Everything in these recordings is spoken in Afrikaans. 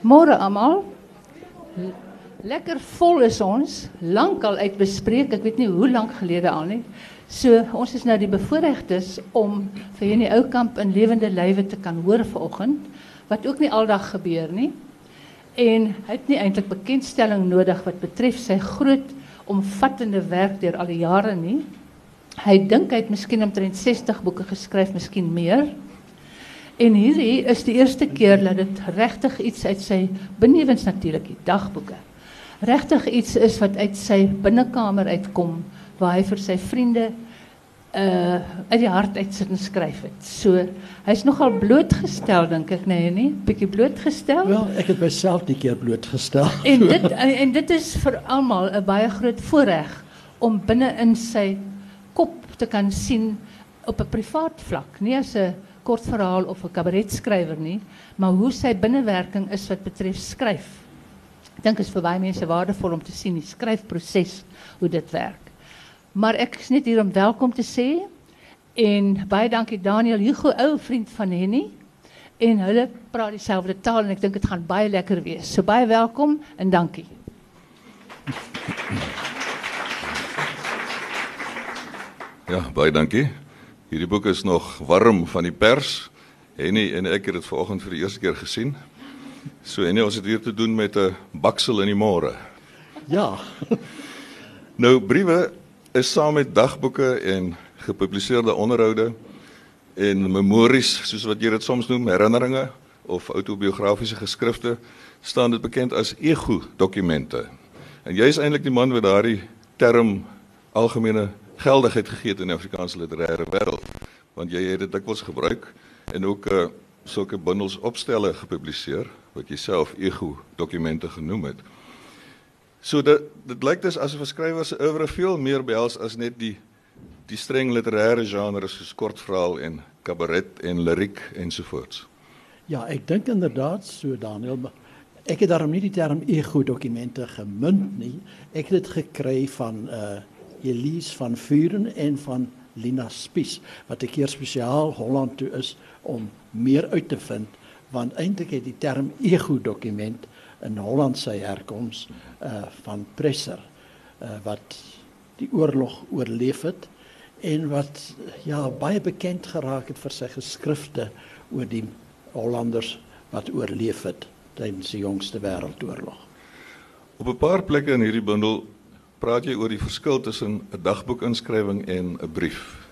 Môre almal. Lekker vol is ons, lankal uitbespreek. Ek weet nie hoe lank gelede al nie. So ons is nou die bevoorregtes om vir hierdie ou in lewende lywe te kan hoor wat ook nie aldag gebeur nie. En hy het nie eintlik bekendstelling nodig wat betref sy groot omvattende werk deur al die jare nie. Hy dink hy het miskien omtrent 60 boeke geskryf, miskien meer. En hierdie is die eerste keer dat dit regtig iets uit sy benewens natuurlik die dagboeke. Regtig iets is wat uit sy binnekamer uitkom waar hy vir sy vriende uh uit die hart uit sit en skryf het. So hy's nogal blootgestel dink ek nee nie, bietjie blootgestel. Wel, ek het myself die keer blootgestel. En dit en, en dit is vir almal 'n baie groot voorreg om binne in sy kop te kan sien op 'n privaat vlak, nie as 'n kortverhaal of 'n kabaretskrywer nie, maar hoe sy binnewerking is wat betref skryf. Ek dink is vir baie mense waardevol om te sien die skryfproses hoe dit werk. Maar ek is net hier om welkom te sê en baie dankie Daniel Hugo, ou vriend van Henny. En hulle praat dieselfde taal en ek dink dit gaan baie lekker wees. So baie welkom en dankie. Ja, baie dankie. Hierdie boek is nog warm van die pers. Henny en ek het dit vanoggend vir die eerste keer gesien. So Henny, ons het hier te doen met 'n baksel in die môre. Ja. Nou briewe is saam met dagboeke en gepubliseerde onderhoude en memories, soos wat jy dit soms noem, herinneringe of autobiografiese geskrifte, staan dit bekend as ego-dokumente. En jy is eintlik die man wat daardie term algemene geldigheid gegee het in die Afrikaanse literêre wêreld, want jy het dit dikwels gebruik en ook uh, sulke bundels opstelle gepubliseer wat jy self ego-dokumente genoem het. So dit dit lyk dus asof 'n skrywer se oeuvre veel meer behels as net die die streng literêre genres soos kortverhaal en kabaret en liriek ensovoorts. Ja, ek dink inderdaad so Daniel. Ek het daarom nie die term ego-dokumente gemunt nie. Ek het dit gekry van uh Elise van Vuren en van Lina Spies wat ek hier spesiaal Holland toe is om meer uit te vind want eintlik het die term ego-dokument in Holland sy herkoms uh van Presser uh wat die oorlog oorleef het en wat ja baie bekend geraak het vir sy geskrifte oor die Hollanders wat oorleef het tydens die jongste wêreldoorlog. Op 'n paar plekke in hierdie bundel praat jy oor die verskil tussen 'n dagboekinskrywing en 'n brief.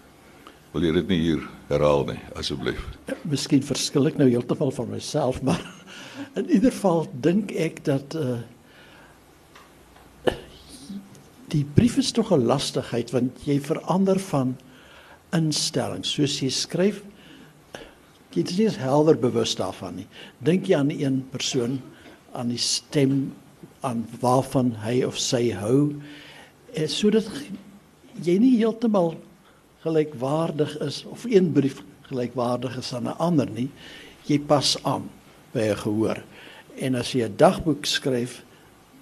Wil jy dit nie hier herhaal nie asseblief? Miskien verskil ek nou heeltemal van myself, maar in ieder geval dink ek dat uh die brief is tog 'n lastigheid want jy verander van instelling. Soos jy skryf, jy is nie helder bewus daarvan nie. Dink jy aan een persoon, aan die stem, aan waarvan hy of sy hou, en sodat jy nie heeltemal gelykwaardig is of een brief gelykwaardig is aan 'n ander nie. Jy pas aan by 'n gehoor. En as jy 'n dagboek skryf,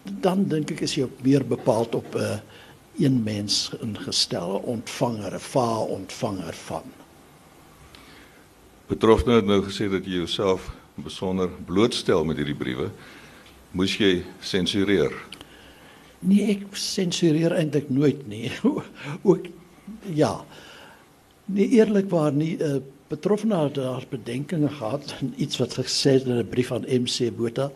dan dink ek is jy op meer bepaald op 'n uh, een mens ingestel, ontvanger, 'n va ontvanger van. Betrofne het nou gesê dat jy jouself besonder blootstel met hierdie briewe. Moes jy sensureer? Nee, ek sensureer eintlik nooit nie. Ook ja. Nee eerlikwaar nie uh, betroffene het daar bedenkinge gehad en iets wat gesê het in 'n brief aan MC Botha.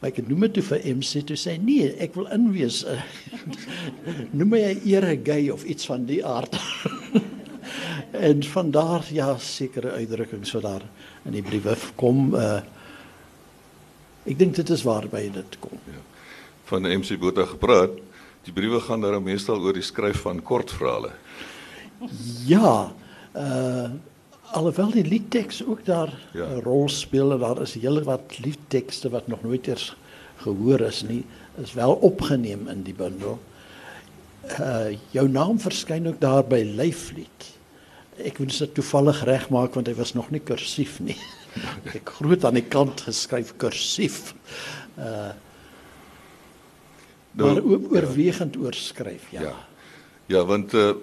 Maar ek noem dit toe vir MC toe sê nee, ek wil inwees. Uh, noem my 'n ere gay of iets van die aard. en van daar ja sekere uitdrukkings wat daar in die briewe kom uh ek dink dit is waarby dit kom. Ja. Van MC Botha gepraat. Die briewe gaan daar meestal oor die skryf van kortverhale. Ja, uh alhoewel die liedteks ook daar 'n ja. rol speel daar is hele wat liedtekste wat nog nooit eers gehoor is nie, is wel opgeneem in die bundel. Uh jou naam verskyn ook daar by Lyflied. Ek wens dit toevallig regmaak want hy was nog nie kursief nie. Ek groot aan die kant geskryf kursief. Uh maar oorwegend ja. oorskryf, ja. Ja, ja want uh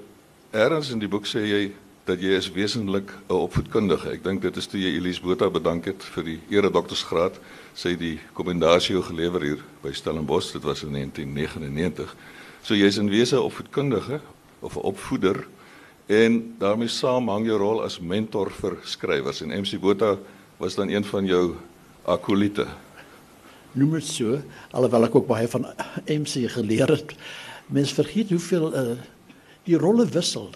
Ergens in die boek sê jy dat jy is wesentlik 'n opvoedkundige. Ek dink dit is toe jy Elise Botha bedank het vir die eredoktorsgraad, sy het die kommendasie gelewer hier by Stellenbosch, dit was in 1999. So jy's in wese 'n opvoedkundige of 'n opvoeder en daarmee saam hang jou rol as mentor vir skrywers en MC Botha was dan een van jou akolite. Noem dit so, alhoewel ek ook baie van MC geleer het. Mense vergeet hoeveel uh, die rolle wissel.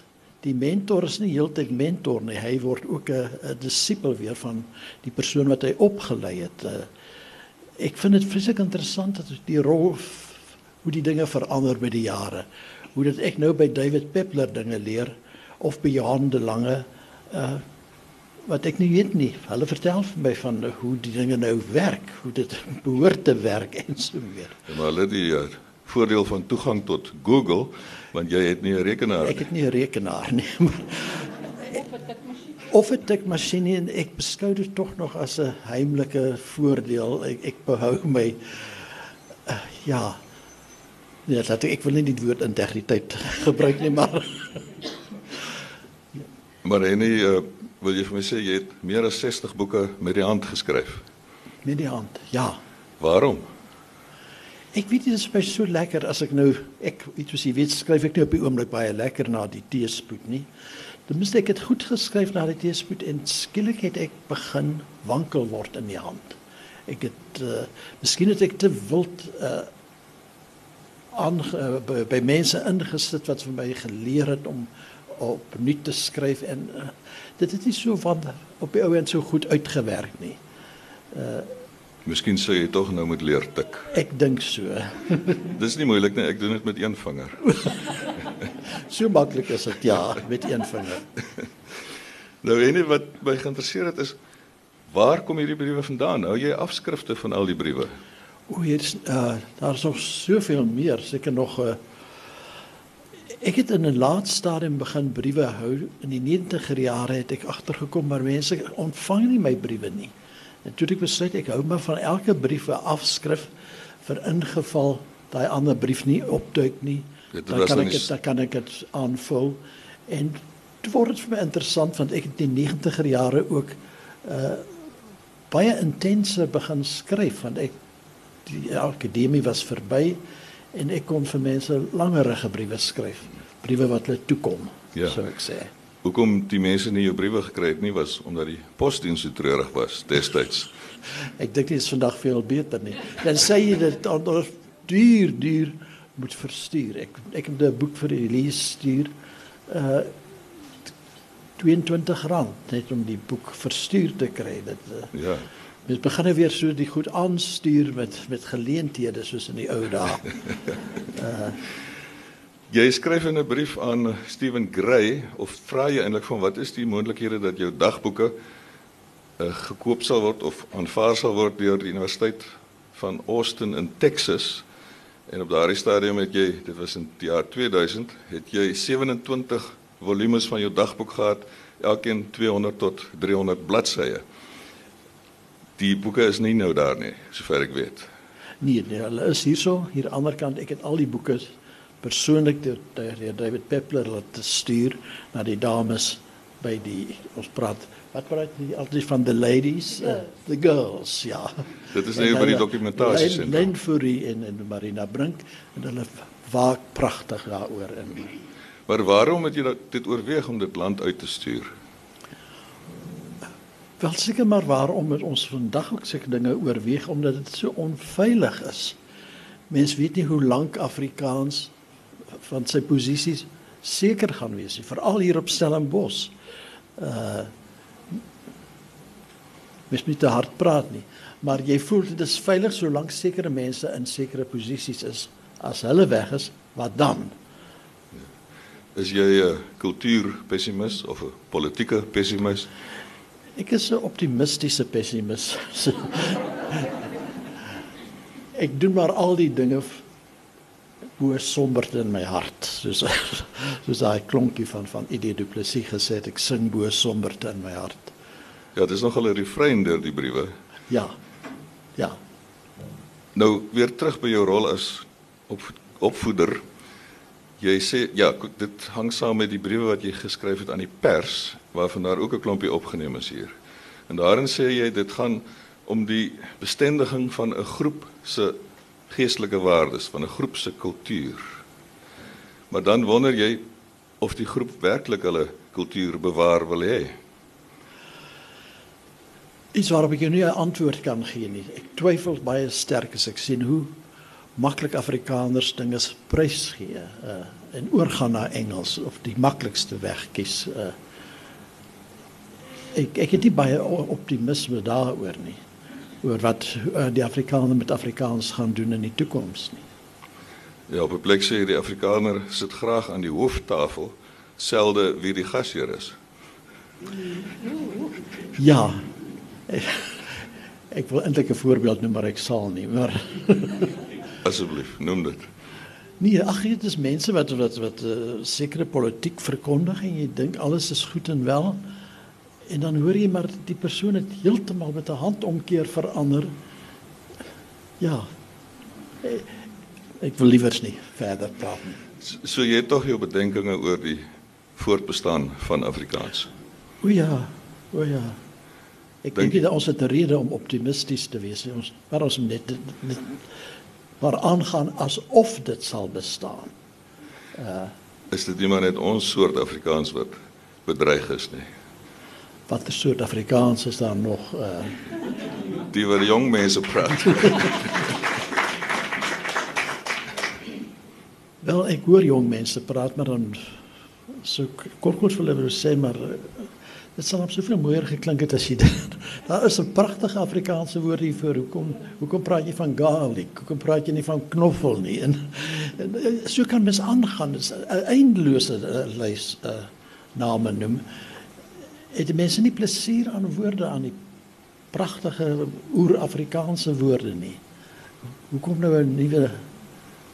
Die mentor is nie heeltyd mentor nie, hy word ook 'n disipel weer van die persoon wat hy opgelei het. Uh, ek vind dit vreeslik interessant dat die rol hoe die dinge verander met die jare. Hoe dit ek nou by David Peppler dinge leer of by Johan de Lange uh wat ek nie weet nie. Hulle vertel vir my van hoe die dinge nou werk, hoe dit behoort te werk en so weer. Ja, maar hulle die uh, voordeel van toegang tot Google want jy het nie 'n rekenaar Ek het nie 'n rekenaar nie. of 'n tikmasjien en ek beskou dit tog nog as 'n heimlike voordeel. Ek ek behou my uh, ja. Ja, dat ek wil nie die woord integriteit gebruik nie, maar Maar nie uh, wil jy vir my sê jy het meer as 60 boeke met die hand geskryf. met die hand. Ja. Waarom? Ek weet dit is baie so lekker as ek nou ek iets soos jy weet skryf ek nou op die oomblik baie lekker na die teespoed nie. Dan moet ek dit goed geskryf na die teespoed en skielik het ek begin wankel word in die hand. Ek het uh, miskien het ek te wild uh aan uh, by, by mense ingesit wat vir my geleer het om op nuut te skryf en uh, dit het nie so van op die ou end so goed uitgewerk nie. Miskien sou jy tog nou moet leer tik. Ek dink so. Dis nie moeilik nie, ek doen dit met een vinger. So maklik is dit ja met een vinger. Nou en wat my geïnteresseer het is waar kom hierdie briewe vandaan? Hou jy afskrifte van al die briewe? O, hier is uh daar's nog soveel meer, seker nog uh Ek het in 'n laat stadium begin briewe hou. In die 90er jare het ek agtergekom maar mense ontvang nie my briewe nie. En toe het ek besluit ek hou maar van elke brief 'n afskrif vir ingeval daai ander brief nie opduik nie. Dit Dan kan ek dit dan kan ek dit aanvul en toe word dit vir my interessant want ek het in die 90er jare ook uh baie intenser begin skryf want ek die akademie was verby en ek kon vir mense langerige briewe skryf, briewe wat hulle toekom, Ja. sou ek sê. Hoekom die mense nie jou briewe gekry het nie was omdat die posdiens so treurig was destyds. Ek dink dit is vandag veel beter nie. Dan sê jy dit anders duur duur moet verstuur. Ek ek het 'n boek vir Elise stuur uh R22 net om die boek verstuur te kry. Dit uh, Ja. Mens begin nou weer so die goed aanstuur met met geleenthede soos in die ou dae. Jy skryf in 'n brief aan Stephen Gray of vra jy eintlik van wat is die moontlikhede dat jou dagboeke uh, gekoop sal word of aanvaar sal word deur die Universiteit van Austin in Texas. En op daardie stadium het jy, dit was in die jaar 2000, het jy 27 volumes van jou dagboek gehad, elkeen 200 tot 300 bladsye. Die boeke is nie nou daar nie, sover ek weet. Nee, nee, hulle is hierso, hier aan die ander kant. Ek het al die boeke persoonlik deur deur David Peppler laat stuur na die dames by die ons praat wat praat jy altyd van the ladies, uh, the girls, ja. Dit is nou by die dokumentasie Len- Len Fourie en en Marina Brink en hulle waak pragtig daaroor in. Maar waarom het jy dat- dit oorweeg om dit land uit te stuur? Wel seker maar waarom het ons vandag ook sulke dinge oorweeg omdat dit so onveilig is. Mense weet nie hoe lank Afrikaans van sy posisies seker gaan wees nie, veral hier op Stellenbosch. Uh mens moet nie te hard praat nie, maar jy voel dit is veilig solank sekere mense in sekere posisies is. As hulle weg is, wat dan? Is jy 'n kultuurpessimis of 'n politieke pessimis? Ek is 'n optimistiese pessimis. ek doen maar al die dinge bo somberte in my hart. Soos soos daai klonkie van van Idie Du Plessis gesê het, ek sing bo somberte in my hart. Ja, dis nogal 'n refrein deur die briewe. Ja. Ja. Nou weer terug by jou rol as op, opvoeder. Jy sê ja, dit hang saam met die briewe wat jy geskryf het aan die pers waarvan daar ook 'n klompie opgeneem is hier. En daarin sê jy dit gaan om die bestendiging van 'n groep se geestelike waardes, van 'n groep se kultuur. Maar dan wonder jy of die groep werklik hulle kultuur bewaar wil hê. Iets waarop ek jou nie 'n antwoord kan gee nie. Ek twyfel baie sterk as ek sien hoe maklik Afrikaners dinge prys gee uh, en oorgaan na Engels of die maklikste weg kies. Uh, ek ek het nie baie optimisme daaroor nie oor wat uh, die Afrikaners met Afrikaans gaan doen in die toekoms nie. Ja, op 'n plek sê die Afrikaner sit graag aan die hooftafel, selde wie die gasheer is. Ja. Ek wil eintlik 'n voorbeeld noem maar ek sal nie, maar Asseblief, noem dit. Nee, ag dit is mense wat wat wat uh, sekere politiek verkondig en jy dink alles is goed en wel en dan hoor jy maar die persoon het heeltemal met 'n handomkeer verander. Ja. Eh, Ek wil liewers nie verder praat nie. So, so jy het tog jou bedenkinge oor die voortbestaan van Afrikaans. O ja, o ja. Ek Dink- nie ons het 'n rede om optimisties te wees. Ons maar ons net, net maar aangaan asof dit sal bestaan. Is dit nie maar net ons soort Afrikaans wat bedreig is nie? Watter soort Afrikaans is daar nog uh Die wat jong mense praat. Wel, ek hoor jong mense praat maar dan so kort kort vir hulle sê maar eh, dit sal op soveel mooier geklink het as jy dit. Daar is 'n pragtige Afrikaanse woord hiervoor. Hoekom hoekom praat jy van garlic? Hoekom praat jy nie van knoffel nie? En, en eh, so kan mens aangaan. Dit is 'n eindelose uh, lys uh, name noem. Die mense nie plesier aan woorde aan die pragtige oer-Afrikaanse woorde nie? Hoekom nou 'n nuwe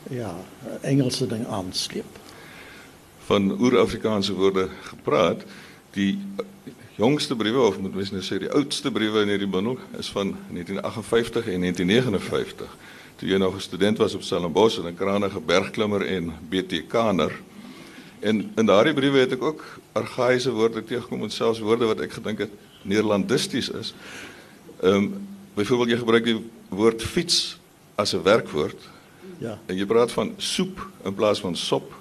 ja, Engelse ding aansleep. Van oer-Afrikaanse woorde gepraat. Die jongste briewe of moet mens nou sê die oudste briewe in hierdie bundel is van 1958 en 1959. Toe jy nog 'n student was op Stellenbosch en 'n kranige bergklimmer en BTK'er. En in daardie briewe het ek ook argaïese woorde teëgekom en selfs woorde wat ek gedink het Neerlandisties is. Ehm um, byvoorbeeld jy gebruik die woord fiets as 'n werkwoord Ja. en jy praat van soep in plaas van sop.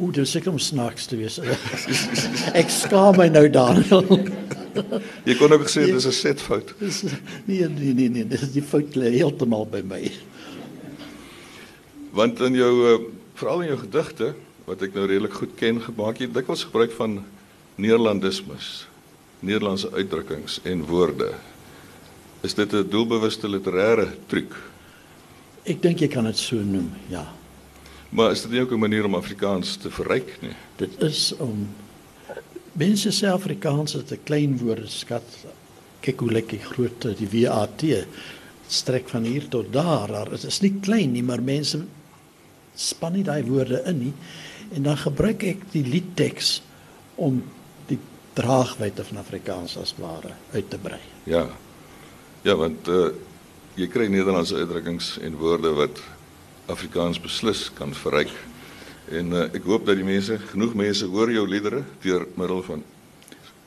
Oeh, dit seker om snaaks te wees. Ek skaam my nou Daniel. Jy kon ook gesê dit is 'n setfout. Nee nee nee nee, dis die fout lê heeltemal by my. Want in jou uh, veral in jou gedigte wat ek nou redelik goed ken, gemaak jy dikwels gebruik van neerlandismes, Nederlandse uitdrukkings en woorde. Is dit 'n doelbewuste literêre truc? Ek dink jy kan dit so noem. Ja. Maar is dit nie ook 'n manier om Afrikaans te verryk nie? Dit is om mense sê Afrikaans is 'n klein woordeskat. Kyk hoe lekker groot die WAT strek van hier tot daar. Daar is is nie klein nie, maar mense span nie daai woorde in nie. En dan gebruik ek die liedteks om die draagwyte van Afrikaans as ware uit te brei. Ja. Ja, want uh, jy kry Nederlandse uitdrukkings en woorde wat Afrikaans beslis kan verryk. En uh, ek hoop dat die mense, genoeg mense hoor jou liedere deur middel van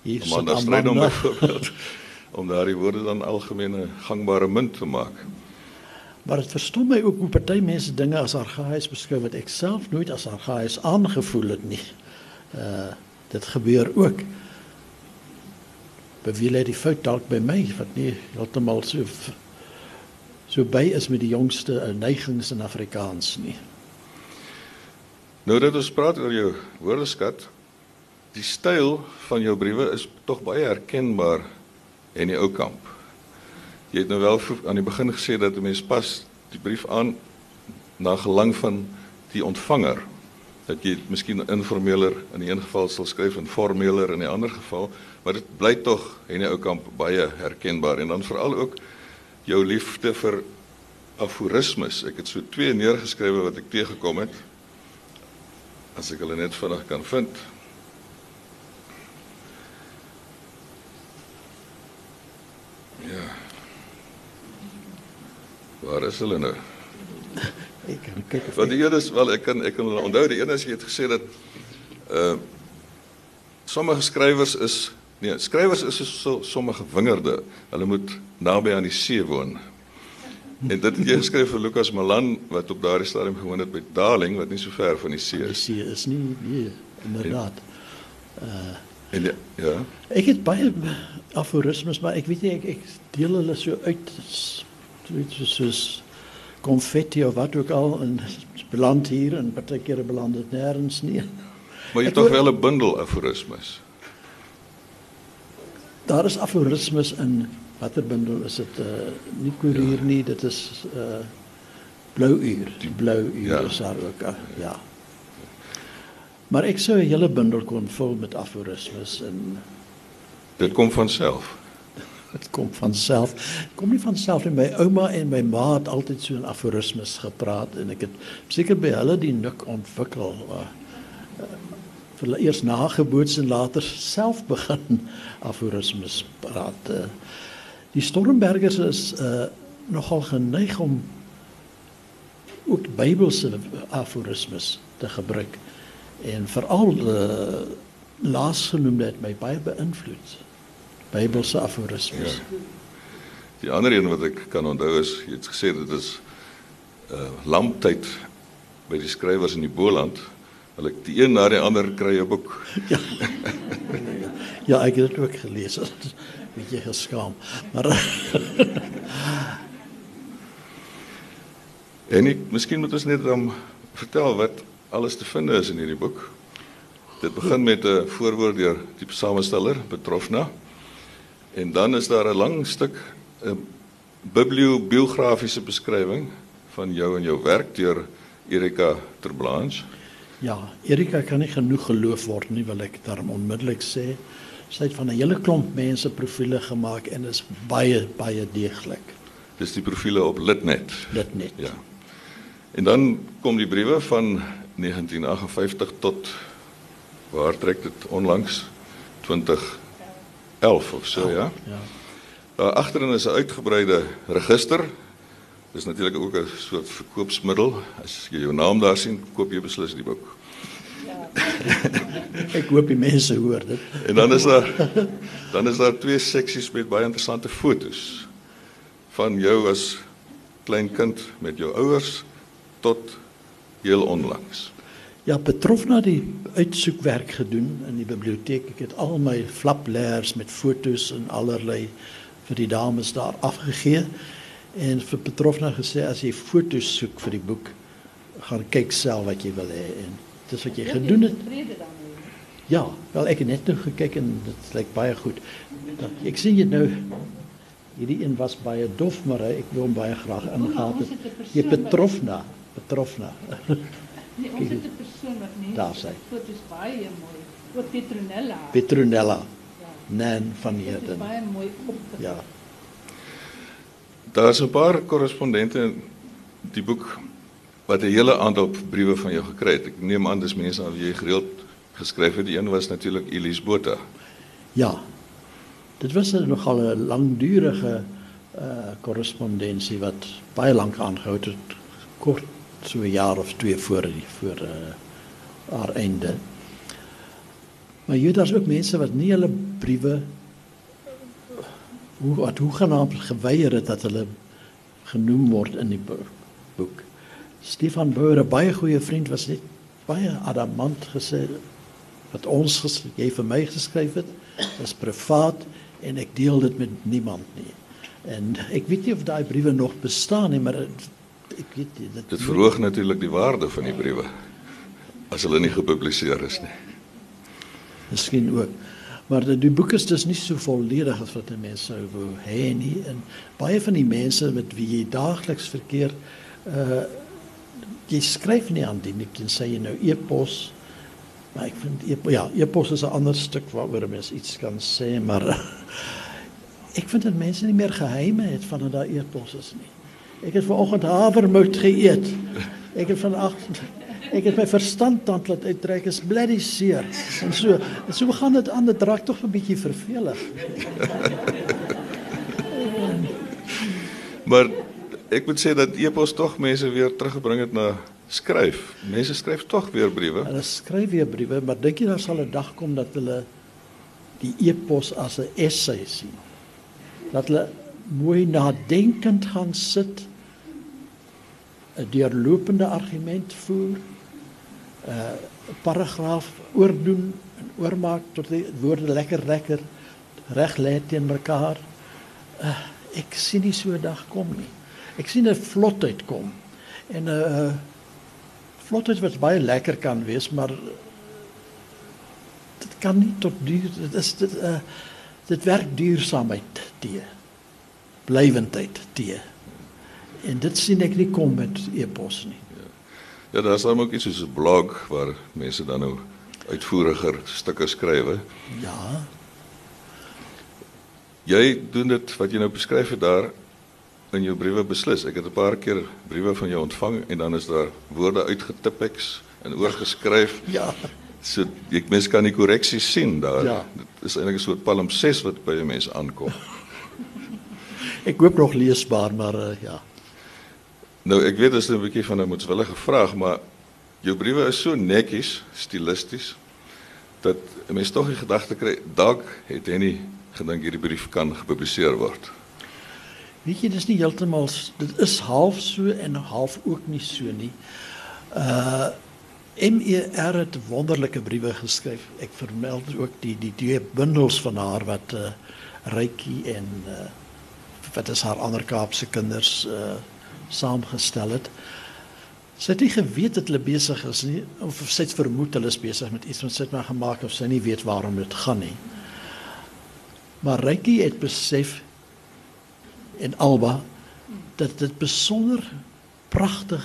Hier Amanda Strydom Amanda. byvoorbeeld om daardie woorde dan algemene gangbare munt te maak. Maar dit verstom my ook hoe party mense dinge as argaïs beskryf wat ek self nooit as argaïs aangevoel het nie. Uh dit gebeur ook. Bewiel hy die fout dalk by my wat nie heeltemal so so by is met die jongste neigings in Afrikaans nie. Nou dat ons praat oor jou woordeskat, die styl van jou briewe is tog baie herkenbaar in die ou kamp. Jy het nou wel aan die begin gesê dat 'n mens pas die brief aan na gelang van die ontvanger. Dat jy miskien informeler in die een geval sal skryf en formeler in die ander geval, maar dit bly tog in die ou kamp baie herkenbaar en dan veral ook jou liefde vir aforismes. Ek het so twee neergeskrywe wat ek teëgekom het. As ek hulle net vinnig kan vind. Ja. Waar is hulle nou? Ek kan kyk Want die een is wel ek kan ek kan onthou die een is jy het gesê dat uh sommige skrywers is nee, skrywers is so sommige wingerde. Hulle moet naby aan die see woon. En dit het jy geskryf vir Lukas Malan wat op daardie stadium gewoon het by Darling wat nie so ver van die see die is. see is nie nee, inderdaad. En die, ja. Ek het baie aforismes, maar ek weet nie ek ek deel hulle so uit s- soos soos konfetti of wat ook al en beland hier en partykeer beland dit nêrens nie. Maar jy het tog wel 'n bundel aforismes. Daar is aforismes in watter bundel is dit uh nie koerier nie, dit is uh blou uur. Die blou uur Ja. is daar ook uh, ja. Maar ek sou 'n hele bundel kon vul met aforismes en Dit kom van self. Dit kom van self. Kom nie van self nie. My ouma en my ma het altyd so in aforismes gepraat en ek het seker by hulle die nik ontwikkel. Vir hulle eers nageboots en later self begin aforismes praat. Uh, die Stormbergers is uh, nogal geneig om ook Bybelse aforismes te gebruik en veral uh, laasgenoemde het my baie beïnvloed. Bybelse aforismes. Ja. Die ander een wat ek kan onthou is jy het gesê dit is uh lamptyd by die skrywers in die Boland. Hulle die een na die ander kry 'n boek. Ja. ja, ek het dit ook gelees. Bietjie geskaam. Maar En ek miskien moet ons net dan vertel wat alles te vind is in hierdie boek. Dit begin met 'n voorwoord deur die samesteller Petrofna. En dan is daar 'n lang stuk 'n bibliobiografiese beskrywing van jou en jou werk deur Erika Terblanche. Ja, Erika kan nie genoeg geloof word nie, wil ek daarom onmiddellik sê. Sy het van 'n hele klomp mense profile gemaak en is baie baie deeglik. Dis die profile op Litnet. Dit net. Ja. En dan kom die briewe van 1958 tot waar trek dit onlangs 2011 of so ja. Ja. Daar agterin is 'n uitgebreide register. Dis natuurlik ook 'n soort verkoopsmiddel. As jy jou naam daar sien, koop jy beslis die boek. Ek hoop die mense hoor dit. En dan is daar dan is daar twee seksies met baie interessante fotos van jou as klein kind met jou ouers tot heel onlangs. Ja, Petrofna die uitsoekwerk gedoen in die biblioteek. Ek het al my flapleers met fotos en allerlei vir die dames daar afgegee en vir Petrofna gesê as jy fotos soek vir die boek, gaan kyk self wat jy wil hê en dis wat jy gedoen het. Ja, wel ek het net nou gekyk en dit lyk baie goed. Ek sien jy nou hierdie een was baie dof, maar ek wil hom baie graag ingehaal het. Jy Petrofna, Petrofna. Nee, ons het 'n persoon wat nie. Daar sy. Foto's baie mooi. Ook Petronella. Petronella, ja. Nan van Dit is Heerden. baie mooi. Ja. Daar's 'n paar korrespondente in die boek wat 'n hele aantal briewe van jou gekry het. Ek neem aan dis mense aan wie jy gereeld geskryf het. Die een was natuurlik Elise Botha. Ja. Dit was nogal 'n langdurige uh korrespondensie wat baie lank aangehou het, kort so 'n jaar of twee voor die voor uh haar einde. Maar jy daar's ook mense wat nie hulle briewe hoe wat hoe genaamd geweier het dat hulle genoem word in die bo- boek. Stefan Bouwer, 'n baie goeie vriend was net baie adamant gesê wat ons jy vir my geskryf het, is privaat en ek deel dit met niemand nie. En ek weet nie of daai briewe nog bestaan nie, maar ek weet nie dit Dit verhoog natuurlik die waarde van die briewe as hulle nie gepubliseer is nie. Miskien ook. Maar die, die boek is dus nie so volledig as wat 'n mens sou wou hê nie en baie van die mense met wie jy daagliks verkeer uh jy skryf nie aan die nie tensy jy nou e-pos maar ek vind e ja, e-pos is 'n ander stuk waaroor 'n mens iets kan sê, maar ek vind dat mense nie meer geheime het van dat daar e-pos is nie. Ek het vanoggend havermout geëet. Ek het vandag ek het my verstand tand laat uittrek is bloody seer. En so en so gaan dit aan, dit raak tog 'n bietjie vervelig. Maar ek moet sê dat e-pos tog mense weer teruggebring het na skryf. Mense skryf tog weer briewe. Hulle skryf weer briewe, maar dink jy daar sal 'n dag kom dat hulle die e-pos as 'n essay sien? Dat hulle mooi nadenkend gaan sit, 'n deurlopende argument voer, uh, paragraaf oordoen en oormaak tot die woorde lekker lekker reg lê teen mekaar. Uh, ek sien nie so 'n dag kom nie. Ek sien 'n vlotheid kom en 'n uh, vlotheid wat baie lekker kan wees, maar dit kan nie tot duur dit is dit uh, dit werk duursaamheid te blywendheid te. En dit sien ek nie kom met e-pos nie. Ja, daar is dan ook iets soos 'n blog waar mense dan nou uitvoeriger stukke skryf. Ja. Jy doen dit wat jy nou beskryf het daar in jou briewe beslis. Ek het 'n paar keer briewe van jou ontvang en dan is daar woorde uitgetipeks en oorgeskryf. Ja. So ek mens kan die korreksies sien daar. Ja. Dit is eintlik 'n soort Palm 6 wat by mense aankom. Ek hoop nog leesbaar, maar uh, ja. Nou ek weet dit is 'n bietjie van 'n moetswillige vraag, maar jou briewe is so netjies, stilisties dat 'n mens tog die gedagte kry dalk het hy nie gedink hierdie brief kan gepubliseer word. Weet jy, dis nie heeltemal dit is half so en half ook nie so nie. Uh MER het wonderlike briewe geskryf. Ek vermeld ook die die twee bundels van haar wat uh Rykie en uh wat is haar ander Kaapse kinders uh saamgestel het. Sy het nie geweet dat hulle besig is nie of sy het vermoed hulle is besig met iets wat sy het maar gemaak of sy nie weet waarom dit gaan nie. Maar Rykie het besef en Alba dat dit besonder pragtig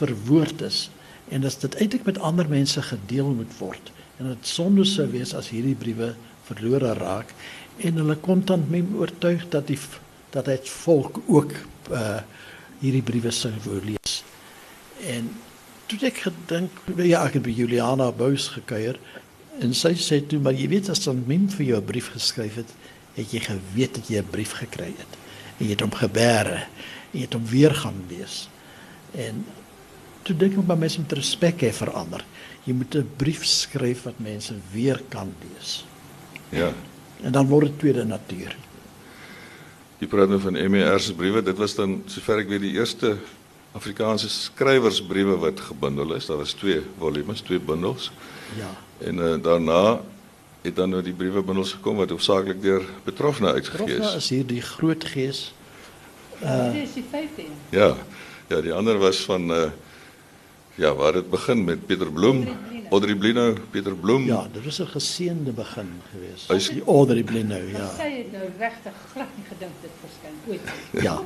verwoord is en dat dit eintlik met ander mense gedeel moet word en dit sonde sou wees as hierdie briewe verlore raak en hulle kontant mem oortuig dat die dat dit volk ook uh hierdie briewe sou wou lees. En toe ek gedink ja ek het by Juliana Bous gekuier en sy sê toe maar jy weet as dan mem vir jou 'n brief geskryf het, het jy geweet dat jy 'n brief gekry het en jy het hom gebeere en jy het hom weer gaan lees. En toe dink ek maar mense moet respek hê vir ander. Jy moet 'n brief skryf wat mense weer kan lees. Ja. En dan word dit tweede natuur. Jy praat nou van MER se briewe. Dit was dan sover ek weet die eerste Afrikaanse skrywersbriewe wat gebundel is. Daar was twee volumes, twee bundels. Ja. En uh, daarna het dan nou die briewebundels gekom wat hoofsaaklik deur betroffene uitgegee Profna is. is hier die groot gees. Uh, Dit is die 15. Ja. Ja, die ander was van uh ja, waar dit begin met Pieter Bloem, Audrey Blino, Pieter Bloem. Ja, dit was 'n geseënde begin geweest. Is- die Audrey Blinou, Ja. ja. Sy het nou regtig glad nie gedink dit verskyn ooit. Ja.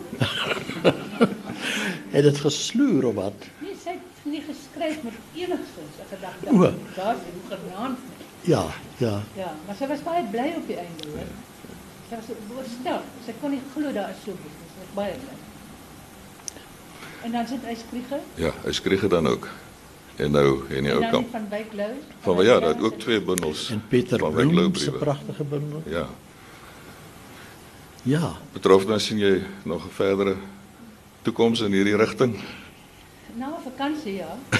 het dit gesloer of wat? Nee, sy het nie geskryf met enigstens 'n gedagte. O. Daar's hoe genaamd. Ja, ja. Ja, maar sy was baie bly op die einde hoor. Sy was oorstel. Sy kon nie glo daar is so. Sy was baie bly. En dan sit Ja, hy skryf dit dan ook. En nou en die en ou kamp. van Wyk Lou. Van ja, daar ook twee bundels En Pieter van Bloem se pragtige bundel. Ja. Ja. Betrof dan sien jy nog 'n verdere toekoms in hierdie rigting? Na vakansie ja.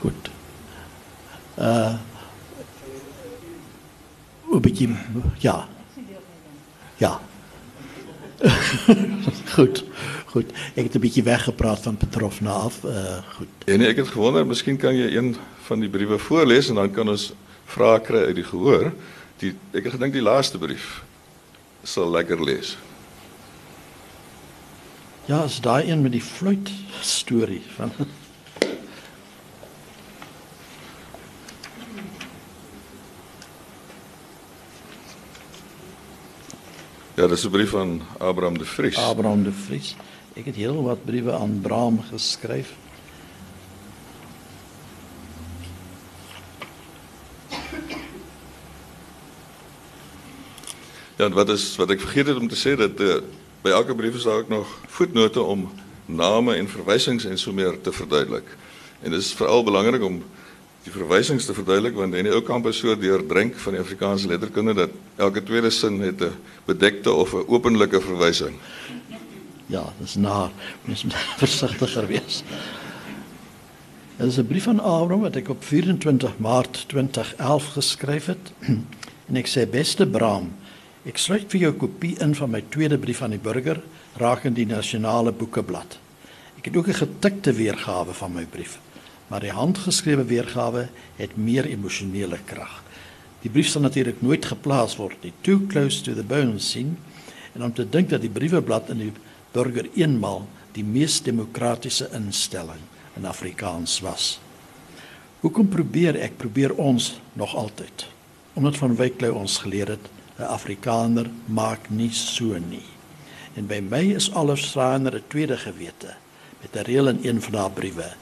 Goed. Uh 'n bietjie ja. Ja. goed. Goed. Ek het 'n bietjie weggepraat van Petrofna af. Uh goed. En nee, ek het gewonder, miskien kan jy een van die briewe voorlees en dan kan ons vrae kry uit die gehoor. Die ek het gedink die laaste brief sal lekker lees. Ja, is daai een met die fluit storie van Ja, dis 'n brief van Abraham de Vries. Abraham de Vries. Ek het heel wat briewe aan Braam geskryf. Ja, wat is wat ek vergeet het om te sê dat uh, by elke brief is daar ook nog voetnote om name en verwysings en so meer te verduidelik. En dit is veral belangrik om die verwysings te verduidelik want in die ou kamp is so deurdrink van die Afrikaanse letterkunde dat elke tweede sin het 'n bedekte of 'n openlike verwysing. Ja, dis naar. Mens moet versigtiger wees. Dit is 'n brief van Abraham wat ek op 24 Maart 2011 geskryf het. En ek sê beste Bram, ek sluit vir jou kopie in van my tweede brief aan die burger rakende die nasionale boekeblad. Ek het ook 'n getikte weergawe van my brief, maar die handgeskrewe weergawe het meer emosionele krag. Die brief sal natuurlik nooit geplaas word nie, too close to the bone sien. En om te dink dat die brieweblad in die burger eenmal die mees demokratiese instelling in Afrikaans was. Hoekom probeer ek probeer ons nog altyd? Omdat van Wyklou ons geleer het 'n Afrikaner maak nie so nie. En by my is Alfstraner 'n tweede gewete met 'n reël in een van haar briewe.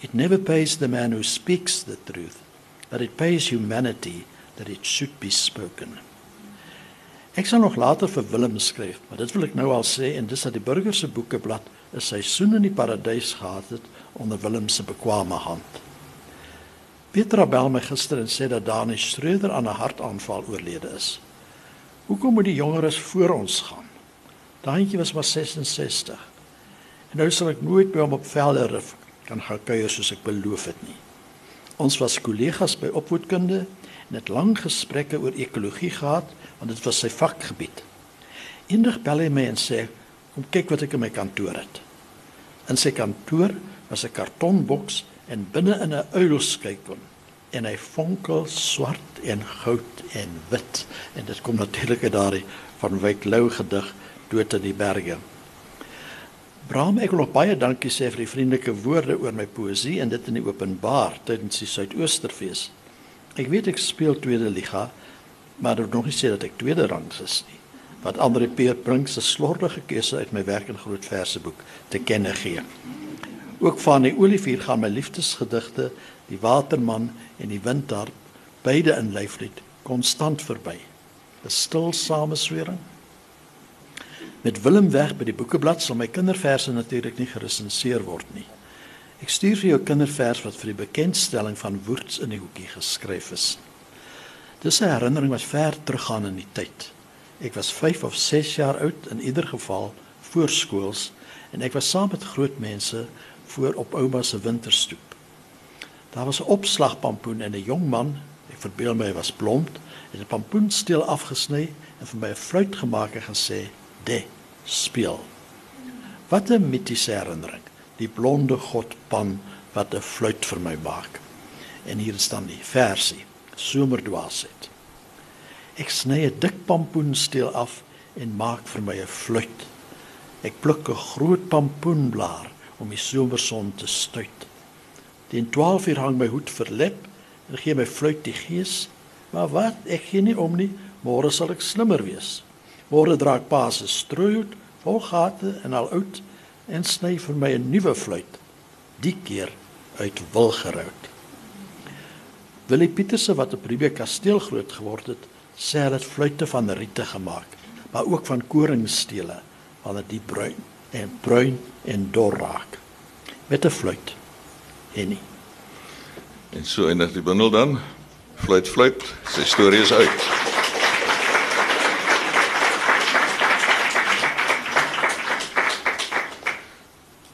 It never pays the man who speaks the truth, but it pays humanity that it should be spoken. Ek sal nog later vir Willem skryf, maar dit wil ek nou al sê en dis dat die burger se boekeblad 'n seisoen in die paradys gehad het onder Willem se bekwame hand. Petra bel my gister en sê dat Danish Schreuder aan 'n hartaanval oorlede is. Hoekom moet die jongeres voor ons gaan? Daantjie was maar 66. En nou sal ek nooit by hom op Velderif kan gaan kuier soos ek beloof het nie. Ons was kollegas by opvoedkunde en het lang gesprekke oor ekologie gehad want dit was sy vakgebied. Eendag bel hy my en sê kom kyk wat ek in my kantoor het. In sy kantoor was 'n kartonboks en binne in 'n uilskykel en hy fonkel swart en goud en wit en dit kom natuurlik uit daardie van Wyk Lou gedig dood in die berge. Bram ek wil baie dankie sê vir die vriendelike woorde oor my poësie en dit in die openbaar tydens die Suidoosterfees. Ek weet ek speel tweede liga, maar dit nog nie sê dat ek tweede rang is nie. Wat Andre Peer bring se slordige keuse uit my werk in groot verseboek te kenne gee. Ook van die olivier gaan my liefdesgedigte, die waterman en die windharp beide in lyflied konstant verby. 'n Stil sameswering. Met Willem weg by die boekeblad sal my kinderverse natuurlik nie geresenseer word nie. Ek stuur vir jou kindervers wat vir die bekendstelling van Woerts in die hoekie geskryf is. Dis 'n herinnering wat ver teruggaan in die tyd. Ek was 5 of 6 jaar oud in ieder geval voorskools en ek was saam met groot mense voor op ouma se winterstoep. Daar was 'n opslagpampoen en 'n jong man, ek verbeel my hy was blond, het 'n pampoensteel afgesny en vir my 'n fluit gemaak en gesê: "De, speel." Wat 'n mitiese herinnering, die blonde god Pan wat 'n fluit vir my maak. En hier staan die versie, Somerdwaasheid. Ek sny 'n dik pampoensteel af en maak vir my 'n fluit. Ek pluk 'n groot pampoenblaar om die somerson te stuit. Teen 12 uur hang my hoed verlep en gee my fluit die gees. Maar wat? Ek gee nie om nie. Môre sal ek slimmer wees. Môre dra ek pa se strooihoed vol gate en al oud en sny vir my 'n nuwe fluit. Die keer uit wilgerout. Willie Pieterse wat op Riebeek kasteel groot geword het, sê hy het fluitte van riete gemaak, maar ook van koringstele wanneer die bruin en bruin en dor raak met 'n fluit. Henny. En so eindig die bundel dan. Fluit fluit, sy storie is uit.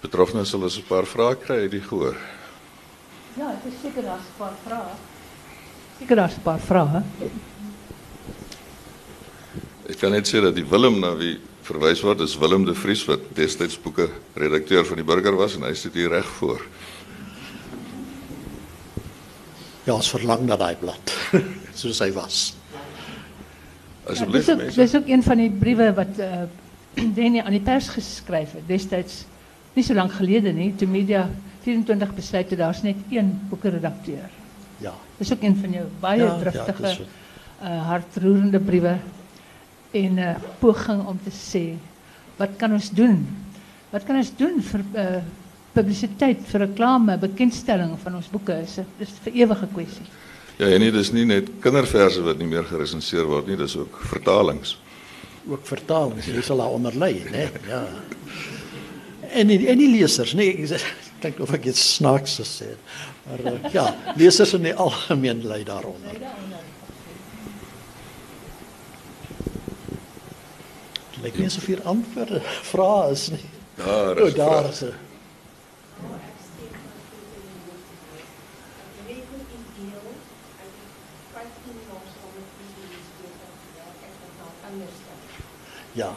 Betroffene sal ons 'n paar vrae kry uit die gehoor. Ja, ek is seker daar's 'n paar vrae. Seker daar's 'n paar vrae. Ek kan net sê dat die Willem na wie verwys word is Willem de Vries wat destyds boeke redakteur van die Burger was en hy sit hier reg voor. Ja, ons verlang na daai blad soos hy was. Asseblief ja, dis, ook, mense. dis ook een van die briewe wat uh, Danny aan die pers geskryf het destyds nie so lank gelede nie, toe media 24 besluit het daar's net een boekredakteur. Ja. Dis ook een van jou baie Ja, driftige uh, hartroerende briewe en 'n uh, poging om te sê wat kan ons doen? Wat kan ons doen vir uh, publisiteit, vir reklame, bekendstelling van ons boeke? Is 'n dis 'n vir ewige kwessie. Ja, en nie dis nie net kinderverse wat nie meer geresenseer word nie, dis ook vertalings. Ook vertalings, jy sal daaronder? Ja. En die, en die lesers, nee, ek sê Kyk of ek iets snaaks gesê het. Maar uh, ja, lesers in die algemeen lê daaronder. Dit lyk nie asof hier antwoorde vrae is nie. Daar O, is daar vrae. is 'n ja. Ja.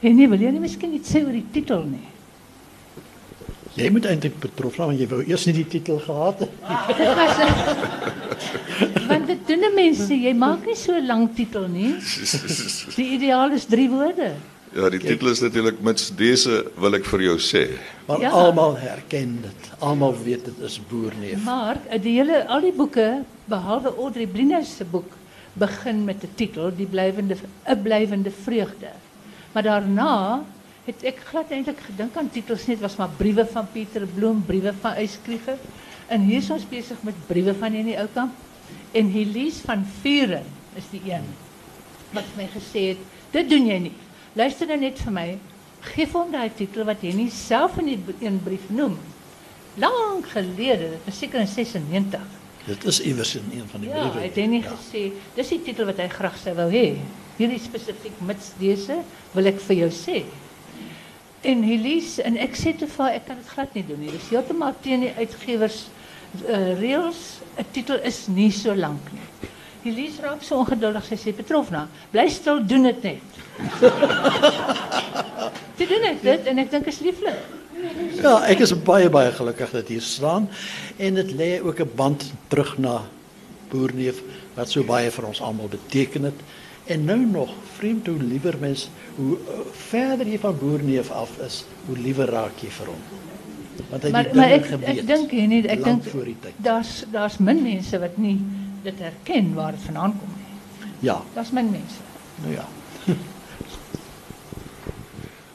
En nee, wil jy nie miskien iets sê oor die titel nie? Jy moet eintlik betrof raak want jy wou eers nie die titel gehad het. Dit was 'n Want dit doen 'n mens sê jy maak nie so 'n lang titel nie. Die ideaal is 3 woorde. Ja, die titel is natuurlik mits dese wil ek vir jou sê. Maar Ja. almal herken dit. Almal weet dit is boerneef. Maar die hele al die boeke behalwe Audrey Blinner se boek begin met 'n titel Die blywende 'n blywende vreugde. Maar daarna het ek glad eintlik gedink aan titels net was maar briewe van Pieter Bloem, briewe van Eyskrieger. En hier is ons besig met briewe van Henny Oukamp en Elise van Vuren is die een wat my gesê het, dit doen jy nie. Luister nou net vir my. Geef hom daai titel wat Henny self in die een brief noem. Lang gelede, dit was seker in 96. Dit is iewers in een van die Ja, briewe. het hy nie gesê, dis die titel wat hy graag sou wou hê. Hierdie spesifiek mits dese wil ek vir jou sê. En Elise en ek sê te haar, ek kan dit glad nie doen nie. Dis heeltemal teen die uitgewers uh, reëls. 'n Titel is nie so lank nie. Elise raak so ongeduldig, sy sê Petrofna, bly stil, doen dit net. Sy doen ek dit en ek dink is lieflik. Ja, ek is baie baie gelukkig dat hier staan en dit lê ook 'n band terug na Boerneef wat so baie vir ons almal beteken het. En nou nog, vreemd hoe liewer mens hoe uh, verder jy van Boerneef af is, hoe liewer raak jy vir hom. Want hy het Maar die maar ek geweet. ek dink nie, ek dink voor daar's daar's min mense wat nie dit herken waar dit vandaan kom nie. Ja, Daar's min mense. nou ja.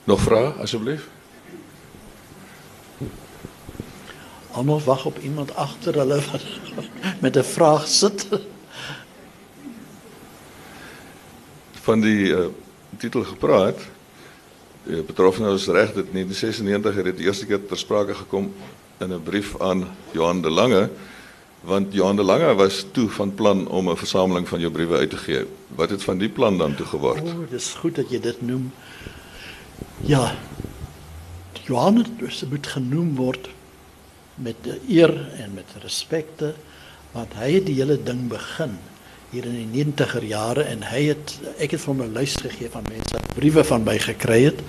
Nog vrae asseblief? Almal wag op iemand agter hulle wat met 'n vraag sit. Van die uh, titel gepraat. Uh, betroffene is reg dit 1996 het dit eerste keer ter sprake gekom in 'n brief aan Johan de Lange want Johan de Lange was toe van plan om 'n versameling van jou briewe uit te gee. Wat het van die plan dan toe geword? O, oh, dis goed dat jy dit noem. Ja. Johannes moet genoem word met eer en met respekte want hy het die hele ding begin hier in die 90er jare en hy het ek het hom 'n lys gegee van mense wat briewe van my gekry het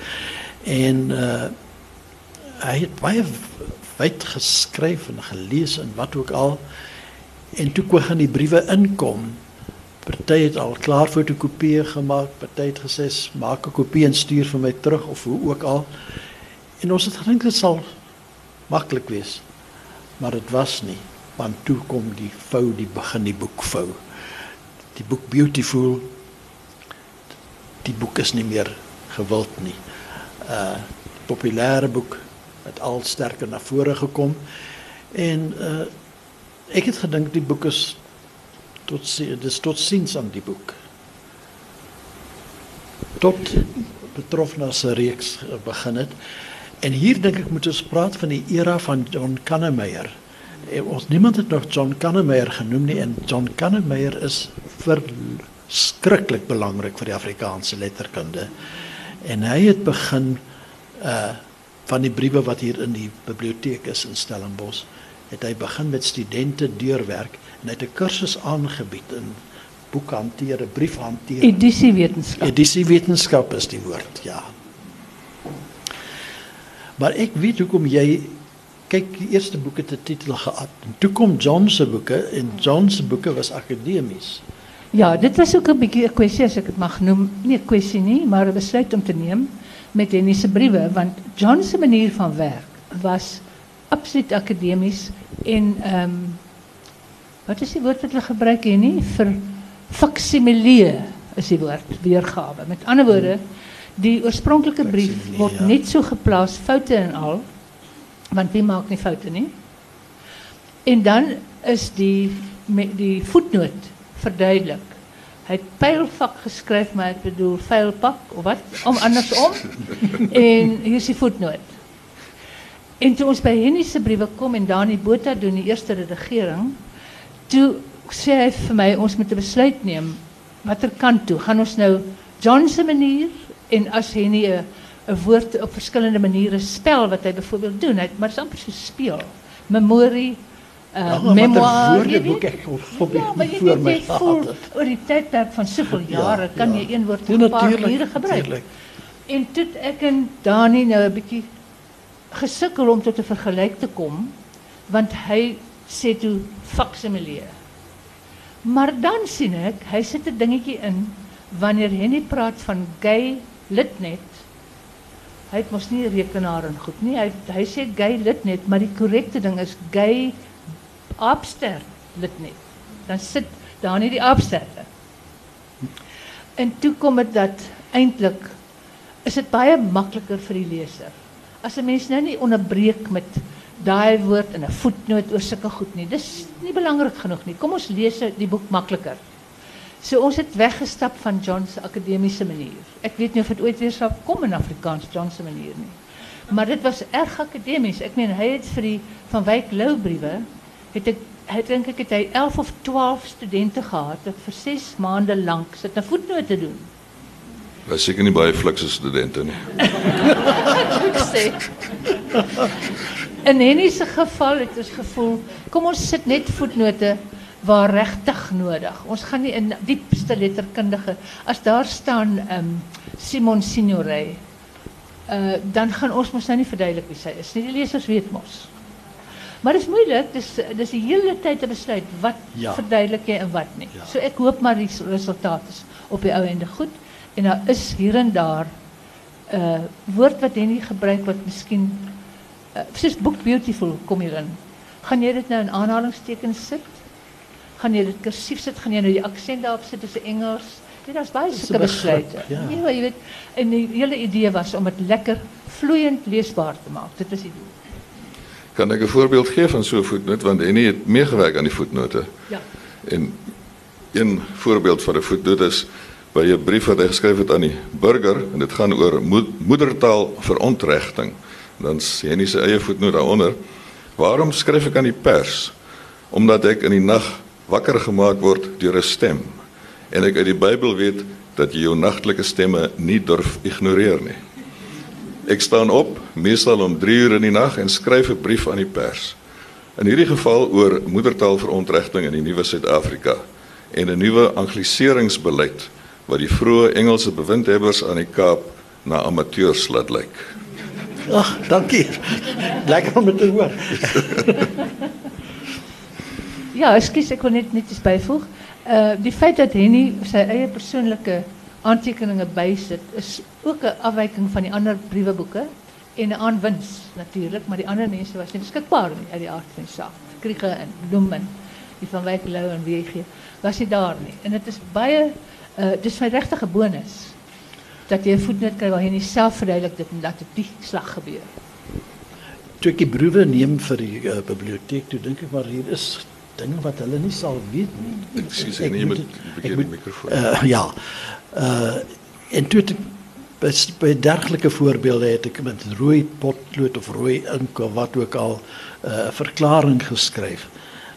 en uh hy het baie wyd geskryf en gelees en wat ook al en toe kon gaan die briewe inkom Party het al klaar fotokopieë gemaak, party het gesê "S- maak 'n kopie en stuur vir my terug of hoe ook al. En ons het gedink dit sal maklik wees. Maar dit was nie, want toe kom die vou, die begin die boek vou. Die boek Beautiful die boek is nie meer gewild nie. Uh populêre boek het al sterker na vore gekom en uh ek het gedink die boek is tot dis tot siens aan die boek. Tot betroffene se reeks eh, begin het. En hier dink ek moet ons praat van die era van John Kannemeyer. Eh, Ons niemand het nog John Kannemeyer genoem nie en John Kannemeyer is verskriklik belangrik vir die Afrikaanse letterkunde. En hy het begin uh van die briewe wat hier in die biblioteek is in Stellenbosch, het hy begin met studente deurwerk en hy het 'n kursus aangebied in boekhanteer, briefhanteer. Edisiewetenskap. Edisiewetenskap is die woord, ja. Maar ek weet hoekom jy kyk die eerste boek het 'n titel gehad. En toe kom John se boeke en John se boeke was akademies. Ja, dit was ook 'n bietjie 'n kwessie as ek dit mag noem. Nie 'n kwessie nie, maar 'n besluit om te neem met Henny se briewe want John se manier van werk was absoluut akademies en ehm um, wat is die woord wat hulle gebruik hier nie vir faksimilie is die woord weergawe. Met ander woorde, die oorspronklike brief Faksimilie, word ja. net so geplaas foute en al want wie maak nie foute nie. En dan is die met die voetnoot verduidelik. Hy het pylvak geskryf, maar ek bedoel vuilpak of wat? Om andersom. en hier is die voetnoot. En toe ons by Henny se briewe kom en Dani Botha doen die eerste redigering, toe sê hy vir my ons moet 'n besluit neem watter kant toe. Gaan ons nou John se manier en as Henny 'n 'n woord op verskillende maniere spel wat hy byvoorbeeld doen, hy maar amper so speel. Memorie uh Ja, maar memoir, wat 'n jy woordeboek weet. ek voor Ja, maar jy voor weet my jy voel gehad het. oor die tydperk van soveel jare kan ja. jy een woord Ja, op 'n paar natuurlijk, maniere gebruik. natuurlijk. En toe het ek en Dani nou 'n bietjie gesukkel om tot 'n vergelyk te kom want hy sê toe faksimilie. Maar dan sien ek hy sit 'n dingetjie in wanneer Henny praat van gay litnet. Hy het mos nie rekenaar en goed nie. Hy hy sê gay litnet, maar die korrekte ding is gay aapster litnet. Dan sit daar nie die aapsterte. En toe kom dit dat eintlik is dit baie makliker vir die leser. As 'n mens nou nie met daai woord in 'n voetnoot oor sulke goed nie. Dis nie belangrik genoeg nie. Kom ons lees die boek makliker. So ons het weggestap van John se akademiese manier. Ek weet nie of dit ooit weer sal kom in Afrikaans John se manier nie. Maar dit was erg akademies. Ek meen hy het vir die van Wyk Lou briewe het ek hy dink ek het hy 11 of 12 studente gehad wat vir 6 maande lank sit 'n voetnoot te doen. Was seker nie baie flikse studente nie. ek sê. In se geval het ons gevoel, kom ons sit net voetnote waar regtig nodig. Ons gaan nie in diepste letterkundige as daar staan um, Simon Signoret. Uh dan gaan ons mos nou nie verduidelik wie sy is nie. Die lesers weet mos. Maar dit is moeilik, dis dis die hele tyd te besluit wat Ja. verduidelik jy en wat nie. Ja. So ek hoop maar die resultaat is op die ou ende goed en daar is hier en daar 'n uh, woord wat Henny gebruik wat miskien uh, soos book beautiful kom hierin. Gaan jy dit nou in aanhalingstekens sit? Gaan jy dit kursief sit? Gaan jy nou die aksent daarop sit as 'n Engels? Dit is baie sulke besluite. ja. Ja, jy weet, en die hele idee was om dit lekker vloeiend leesbaar te maak. Dit was die doel. Kan ek 'n voorbeeld gee van so 'n voetnoot want Henny het meegewerk aan die voetnote. Ja. En een voorbeeld van 'n voetnoot is by 'n brief wat hy geskryf het aan die burger en dit gaan oor mo moedertaal verontrechting. Dan sê Henny se eie voetnoot daaronder: "Waarom skryf ek aan die pers? Omdat ek in die nag wakker gemaak word deur 'n stem en ek uit die Bybel weet dat jy jou nagtelike stemme nie durf ignoreer nie." Ek staan op, meestal om 3 uur in die nag en skryf 'n brief aan die pers. In hierdie geval oor moedertaalverontrechting in die nuwe Suid-Afrika en 'n nuwe angliseringsbeleid wat die vroeë Engelse bewindhebbers aan die Kaap na amateurs laat lyk. Ag, dankie. Lekker om dit te hoor. Ja, ekskuus, ek wil net net iets byvoeg. Uh die feit dat Henny sy eie persoonlike aantekeninge bysit is ook 'n afwyking van die ander brieweboeke en 'n aanwins natuurlik, maar die ander mense was nie beskikbaar nie uit die aard van die saak. Kriege en Bloemen, die van Wyk Lou en WG was nie daar nie. En dit is baie uh dis my regtige bonus dat jy 'n voetnoot kry waar Henny self verduidelik dit en dat dit nie slag gebeur. Toe ek die briewe neem vir die uh, biblioteek, toe dink ek maar hier is dinge wat hulle nie sal weet nie. Ekskuus, Ek nee, jy moet dit- 'n ek bietjie moet- die mikrofoon. Uh, ja. Uh en toe het ek by, by dergelike voorbeelde het ek met rooi potlood of rooi ink of wat ook al 'n uh, verklaring geskryf.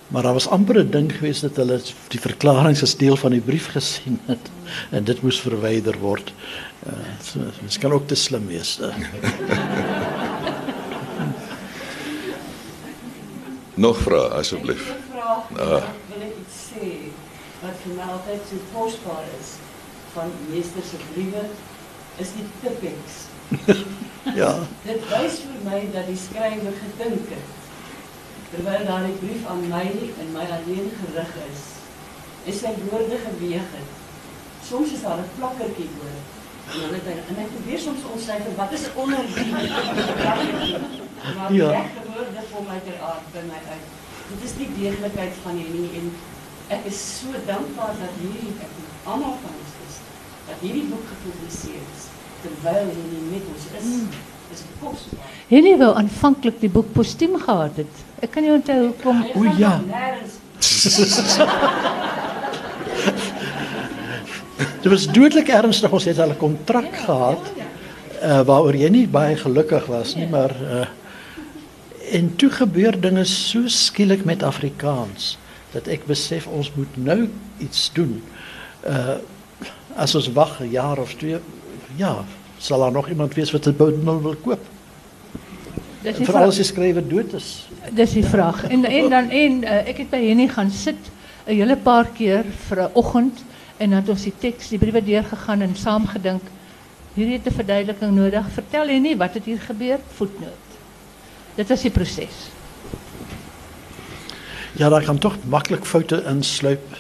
Maar daar was amper 'n ding geweest dat hulle die verklaring as deel van die brief gesien het en dit moes verwyder word. Uh so, kan ook te slim wees. Nog vrae asseblief. Vraag uh. wil ek iets sê wat vir my altyd so kosbaar is van meester se briewe is die tippings. Ja. Dit wys vir my dat die skrywer gedink het terwyl daardie brief aan my en my alleen gerig is, is sy woorde beweeg het. Soms is daar 'n plakkertjie oor. En dan het hy en hy probeer soms ontsyfer wat is onder die plakkertjie. Maar die Ja. regte woorde kom uiteraard by my uit. Dit is die deeglikheid van hierdie en ek is so dankbaar dat hierdie ek almal van ons is dat hierdie boek gepubliseer is terwyl hierdie met ons is. Dis kosbaar. Henny wou aanvanklik die boek postuum gehad het. Ek kan nie onthou hoekom. O, ja. Dit was dodelik ernstig. Ons het al 'n kontrak gehad uh, waaroor jy nie baie gelukkig was nie, maar uh, en toe gebeur dinge so skielik met Afrikaans dat ek besef ons moet nou iets doen. Uh as ons wag 'n jaar of twee, ja, sal daar nog iemand wees wat 'n bundel wil koop. Dis as die skrywer dood is. Dis die vraag. En en dan en uh, ek het by Henny gaan sit 'n hele paar keer vir 'n oggend en dan het ons die teks, die briewe deurgegaan en saam gedink. Hierdie het 'n verduideliking nodig. Vertel Henny wat het hier gebeur? Voetnoot. Dit was die proses. Ja, daar kan tog maklik foute insluip.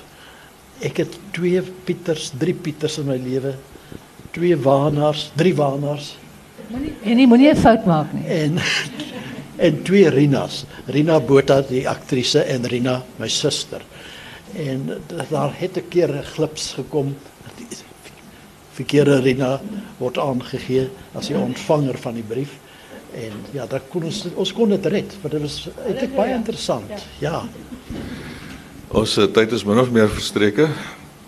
Ek het twee Pieters, drie Pieters in my lewe. Twee Waanaars, drie Waanaars Henny moenie 'n fout maak nie. en en twee Rinas. Rina Botha die aktrise en Rina my suster. En d- daar het 'n keer 'n glips gekom. Die verkeerde Rina word aangegee as die ontvanger van die brief. En ja, dan kon ons ons kon dit red, want dit was eintlik baie interessant. Ja. Ons uh, tyd is min of meer verstreke.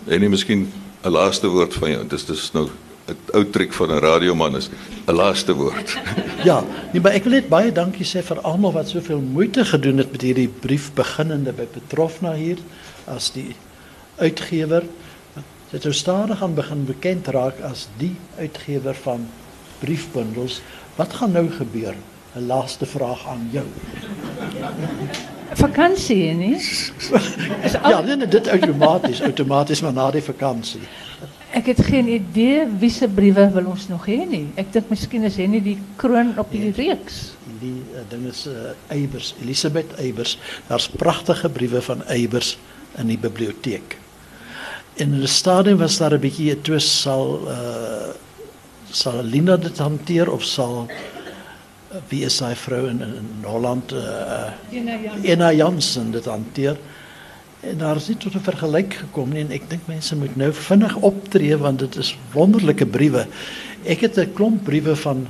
En nie miskien 'n laaste woord van jou. Dis dis nou 'n ou triek van 'n radioman is 'n laaste woord. Ja, nee, maar ek wil net baie dankie sê vir almal wat soveel moeite gedoen het met hierdie brief beginnende by Petrofna hier as die uitgewer. Sy het nou stadig aan begin bekend raak as die uitgewer van briefbundels. Wat gaan nou gebeur? 'n Laaste vraag aan jou. Vakansie. Is al, Ja, nee, dit outomaties, outomaties maar na die vakansie. Ek het geen idee wie se briewe wil ons nog hê nie. Ek dink miskien is Henny die kroon op die reeks. Die uh, ding is uh, Eybers, Elisabeth Eybers. Daar's pragtige briewe van Eybers in die biblioteek. En in 'n stadium was daar 'n bietjie 'n twis sal uh sal Linda dit hanteer of sal uh, wie is daai vrou in, Holland uh Ena Jansen dit hanteer. En daar is nie tot 'n vergelyk gekom nie en ek dink mense moet nou vinnig optree want dit is wonderlike briewe. Ek het 'n klomp briewe van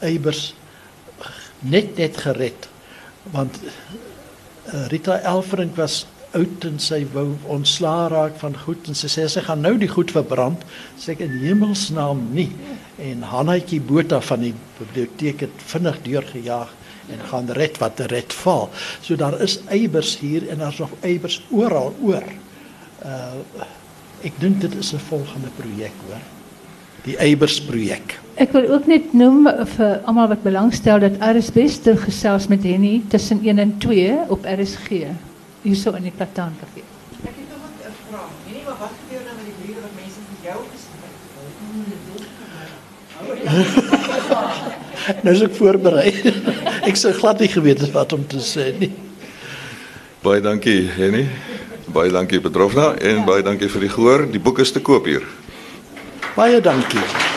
Eybers net net gered want Rita Elfrink was oud en sy wou ontslaa raak van goed en sy sê sy gaan nou die goed verbrand sê ek in hemelsnaam nie en Hannetjie Botha van die biblioteek het vinnig deurgejaag en gaan red wat te red val. So daar is eibers hier en daar's nog eibers oral oor. Uh ek dink dit is 'n volgende projek hoor. Die eibers projek. Ek wil ook net noem vir almal wat belangstel dat Aris Wester gesels met Henny tussen 1 en 2 op RSG hierso in die Plataan. Nou is ek voorberei. ek sou glad nie geweet het wat om te sê nie. Baie dankie Henny. Baie dankie Petrofna en baie dankie vir die gehoor. Die boek is te koop hier. Baie dankie.